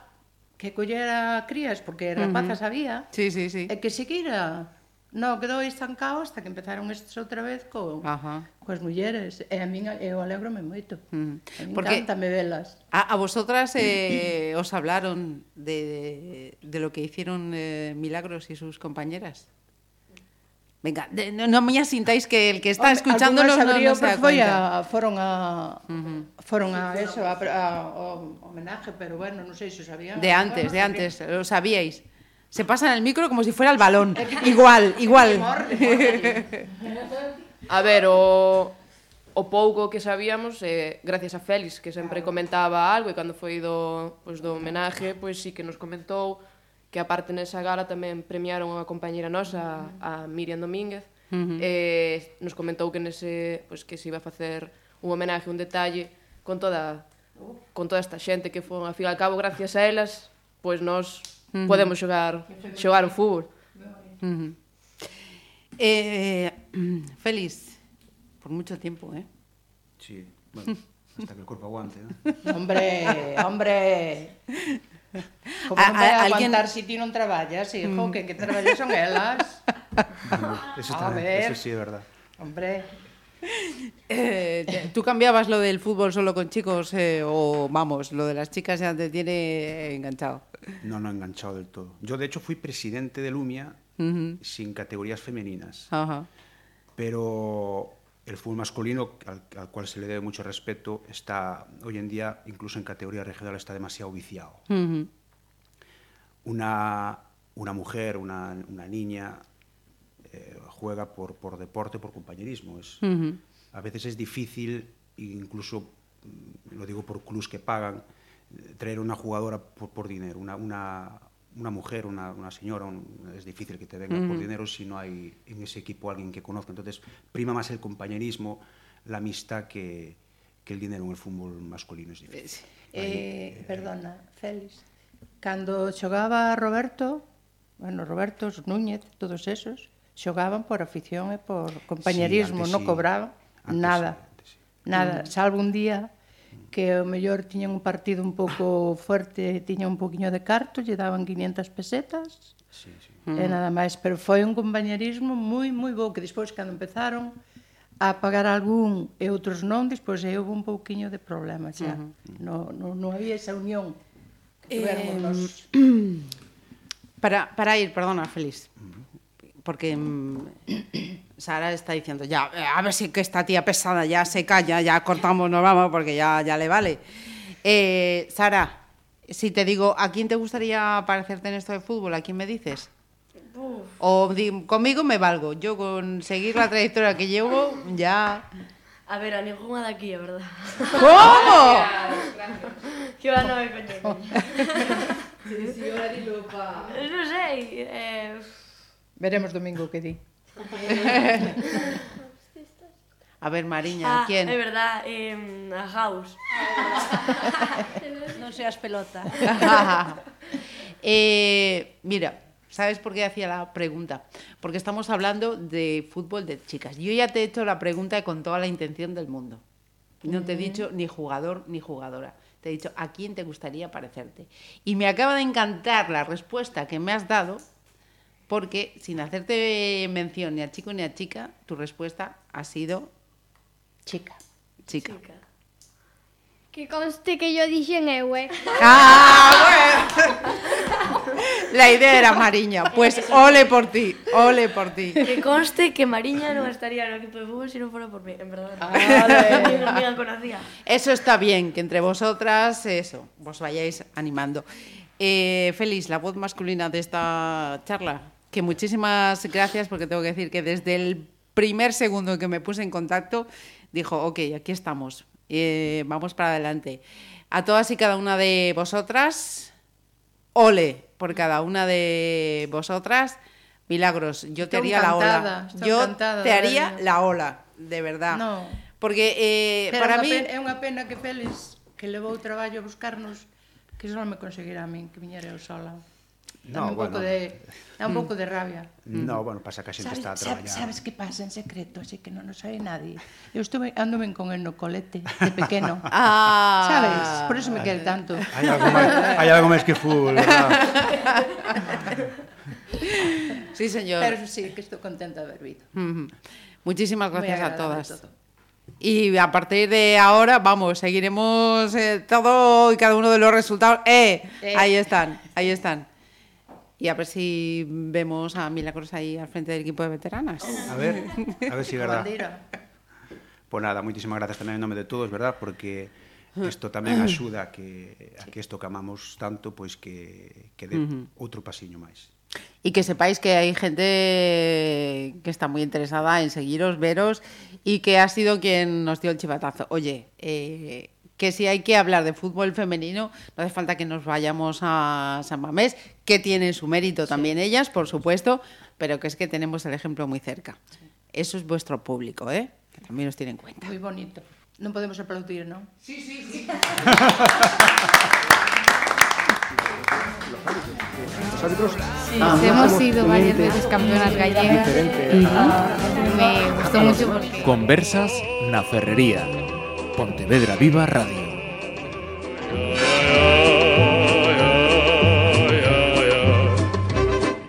que collera crías, porque rapazas mm -hmm. había, sí, sí, sí. e que seguira No, quedou aí estancado hasta que empezaron estes outra vez co, Ajá. coas mulleres. E a min eu alegrome moito. Mm. A Porque me velas. A, a vosotras eh, os hablaron de, de, de lo que hicieron eh, Milagros y sus compañeras. Venga, de, no, no me asintáis que el que está Hombre, escuchándonos no, no se da cuenta. A, foron a uh -huh. foron a eso, a, a, a homenaje, pero bueno, non sei se o sabían. De antes, bueno, de antes, lo sabíais. Se pasan el micro como si fuera el balón. Igual, igual. A ver, o, o pouco que sabíamos, eh, gracias a Félix, que sempre claro. comentaba algo, e cando foi do, pois, do homenaje, pois sí que nos comentou que aparte nesa gala tamén premiaron a compañera nosa, a Miriam Domínguez, uh -huh. eh, nos comentou que nese, pois, que se iba a facer un homenaje, un detalle, con toda con toda esta xente que foi, a fin al cabo, gracias a elas, pois nós -huh. podemos xogar xogar o fútbol. Uh -huh. eh, eh feliz por mucho tiempo, eh? Sí, bueno, hasta que el cuerpo aguante, ¿no? hombre, hombre. Como a, a, alguén dar si ti non traballas, hijo, mm. que que traballas son elas. eso está, ver. eso sí é verdad. Hombre, Eh, ¿Tú cambiabas lo del fútbol solo con chicos eh, o, vamos, lo de las chicas ya te tiene enganchado? No, no enganchado del todo. Yo, de hecho, fui presidente de Lumia Ujú. sin categorías femeninas. Ajá. Pero el fútbol masculino, al, al cual se le debe mucho respeto, está hoy en día, incluso en categoría regional, está demasiado viciado. Ujú. Una, una mujer, una, una niña, eh, juega por, por deporte, por compañerismo. Es, uh -huh. A veces es difícil, incluso mm, lo digo por clubs que pagan, traer una jugadora por, por dinero, una, una, una mujer, una, una señora, un, es difícil que te venga uh -huh. por dinero si no hay en ese equipo alguien que conozca. Entonces, prima más el compañerismo, la amistad que, que el dinero en el fútbol masculino es difícil. Eh, Ahí, eh, perdona, Félix, cando xogaba Roberto, bueno, Roberto, Núñez, todos esos, xogaban por afición e por compañerismo, sí, non sí. cobraban antes, nada. Antes, sí. Nada, mm. salvo un día que o mellor tiñan un partido un pouco fuerte, tiñan un poquinho de carto, lle daban 500 pesetas. Sí, sí. E mm. nada máis, pero foi un compañerismo moi moi bo que despois cando empezaron a pagar algún e outros non, despois aí houve un pouquiño de problema xa. Uh -huh. No no non había esa unión que eh, nos... para para ir, perdona, feliz. Uh -huh. Porque mm, Sara está diciendo, ya, a ver si que esta tía pesada ya se calla, ya cortamos, nos vamos, porque ya, ya le vale. Eh, Sara, si te digo, ¿a quién te gustaría parecerte en esto de fútbol? ¿A quién me dices? O di- conmigo me valgo. Yo con seguir la trayectoria que llevo, ya... A ver, a ninguna de aquí, a verdad. ¿Cómo? que va, no me coño. Non sei, eh... Veremos domingo que di. A ver, Mariña, Ah, ¿quién? é verdad, eh, a House. Non seas pelota. eh, mira, ¿Sabes por qué hacía la pregunta? Porque estamos hablando de fútbol de chicas. Yo ya te he hecho la pregunta con toda la intención del mundo. No te he dicho ni jugador ni jugadora. Te he dicho a quién te gustaría parecerte. Y me acaba de encantar la respuesta que me has dado, porque sin hacerte mención ni a chico ni a chica, tu respuesta ha sido chica. Chica. Que conste que yo dixen eu, eh. Ah, bueno. La idea era Mariña. Pues ole por ti, ole por ti. Que conste que Mariña non estaría no equipo de fútbol se non fora por mí, en amiga conocía. Eso está bien, que entre vosotras, eso, vos vayáis animando. Eh, Félix, la voz masculina de esta charla, que muchísimas gracias porque tengo que decir que desde el primer segundo en que me puse en contacto dijo, ok, aquí estamos, eh, vamos para adelante. A todas y cada una de vosotras, ole por cada una de vosotras. Milagros, yo te haría la ola. Yo te haría verlo. la ola, de verdad. No. Porque eh, Pero para mí... Pena, é unha pena que Félix, que levou traballo a buscarnos, que só me conseguirá a min que viñera eu sola. No, un bueno, pouco de dá un mm. pouco de rabia. No, mm. bueno, pasa que a xente está a traballar. Sabes, sabes que pasa en secreto, así que non nos sabe nadie. Eu estuve andome con el no colete de pequeno. ah, sabes? Por eso me quere tanto. Hai algo máis, hai algo máis que fútbol, ¿verdad? sí, señor. Pero sí, que estou contenta de haber vido. Mm -hmm. Muchísimas gracias a todas. Todo. Y a partir de ahora, vamos, seguiremos eh, todo y cada uno de los resultados. ¡Eh! eh. Ahí están, ahí están. Y a ver si vemos a Milagros ahí al frente del equipo de veteranas. A ver, a ver si es verdad. Pues nada, moitísimas gracias tamén en nome de todos, verdad? Porque isto tamén axuda a que, a que isto que amamos tanto, pois que, que dé uh -huh. outro pasiño máis. Y que sepáis que hay gente que está muy interesada en seguiros, veros y que ha sido quien nos dio el chivatazo. Oye, eh, que si hay que hablar de fútbol femenino, no hace falta que nos vayamos a San Mamés, que tienen su mérito también ellas, por supuesto, pero que es que tenemos el ejemplo muy cerca. Eso es vuestro público, ¿eh? Que también os tiene en cuenta. Moi bonito. Non podemos aplaudir, non? Sí, hemos sido varias veces campeonas gallegas y me gustó mucho porque Conversas na Ferrería. Pontevedra Viva Radio.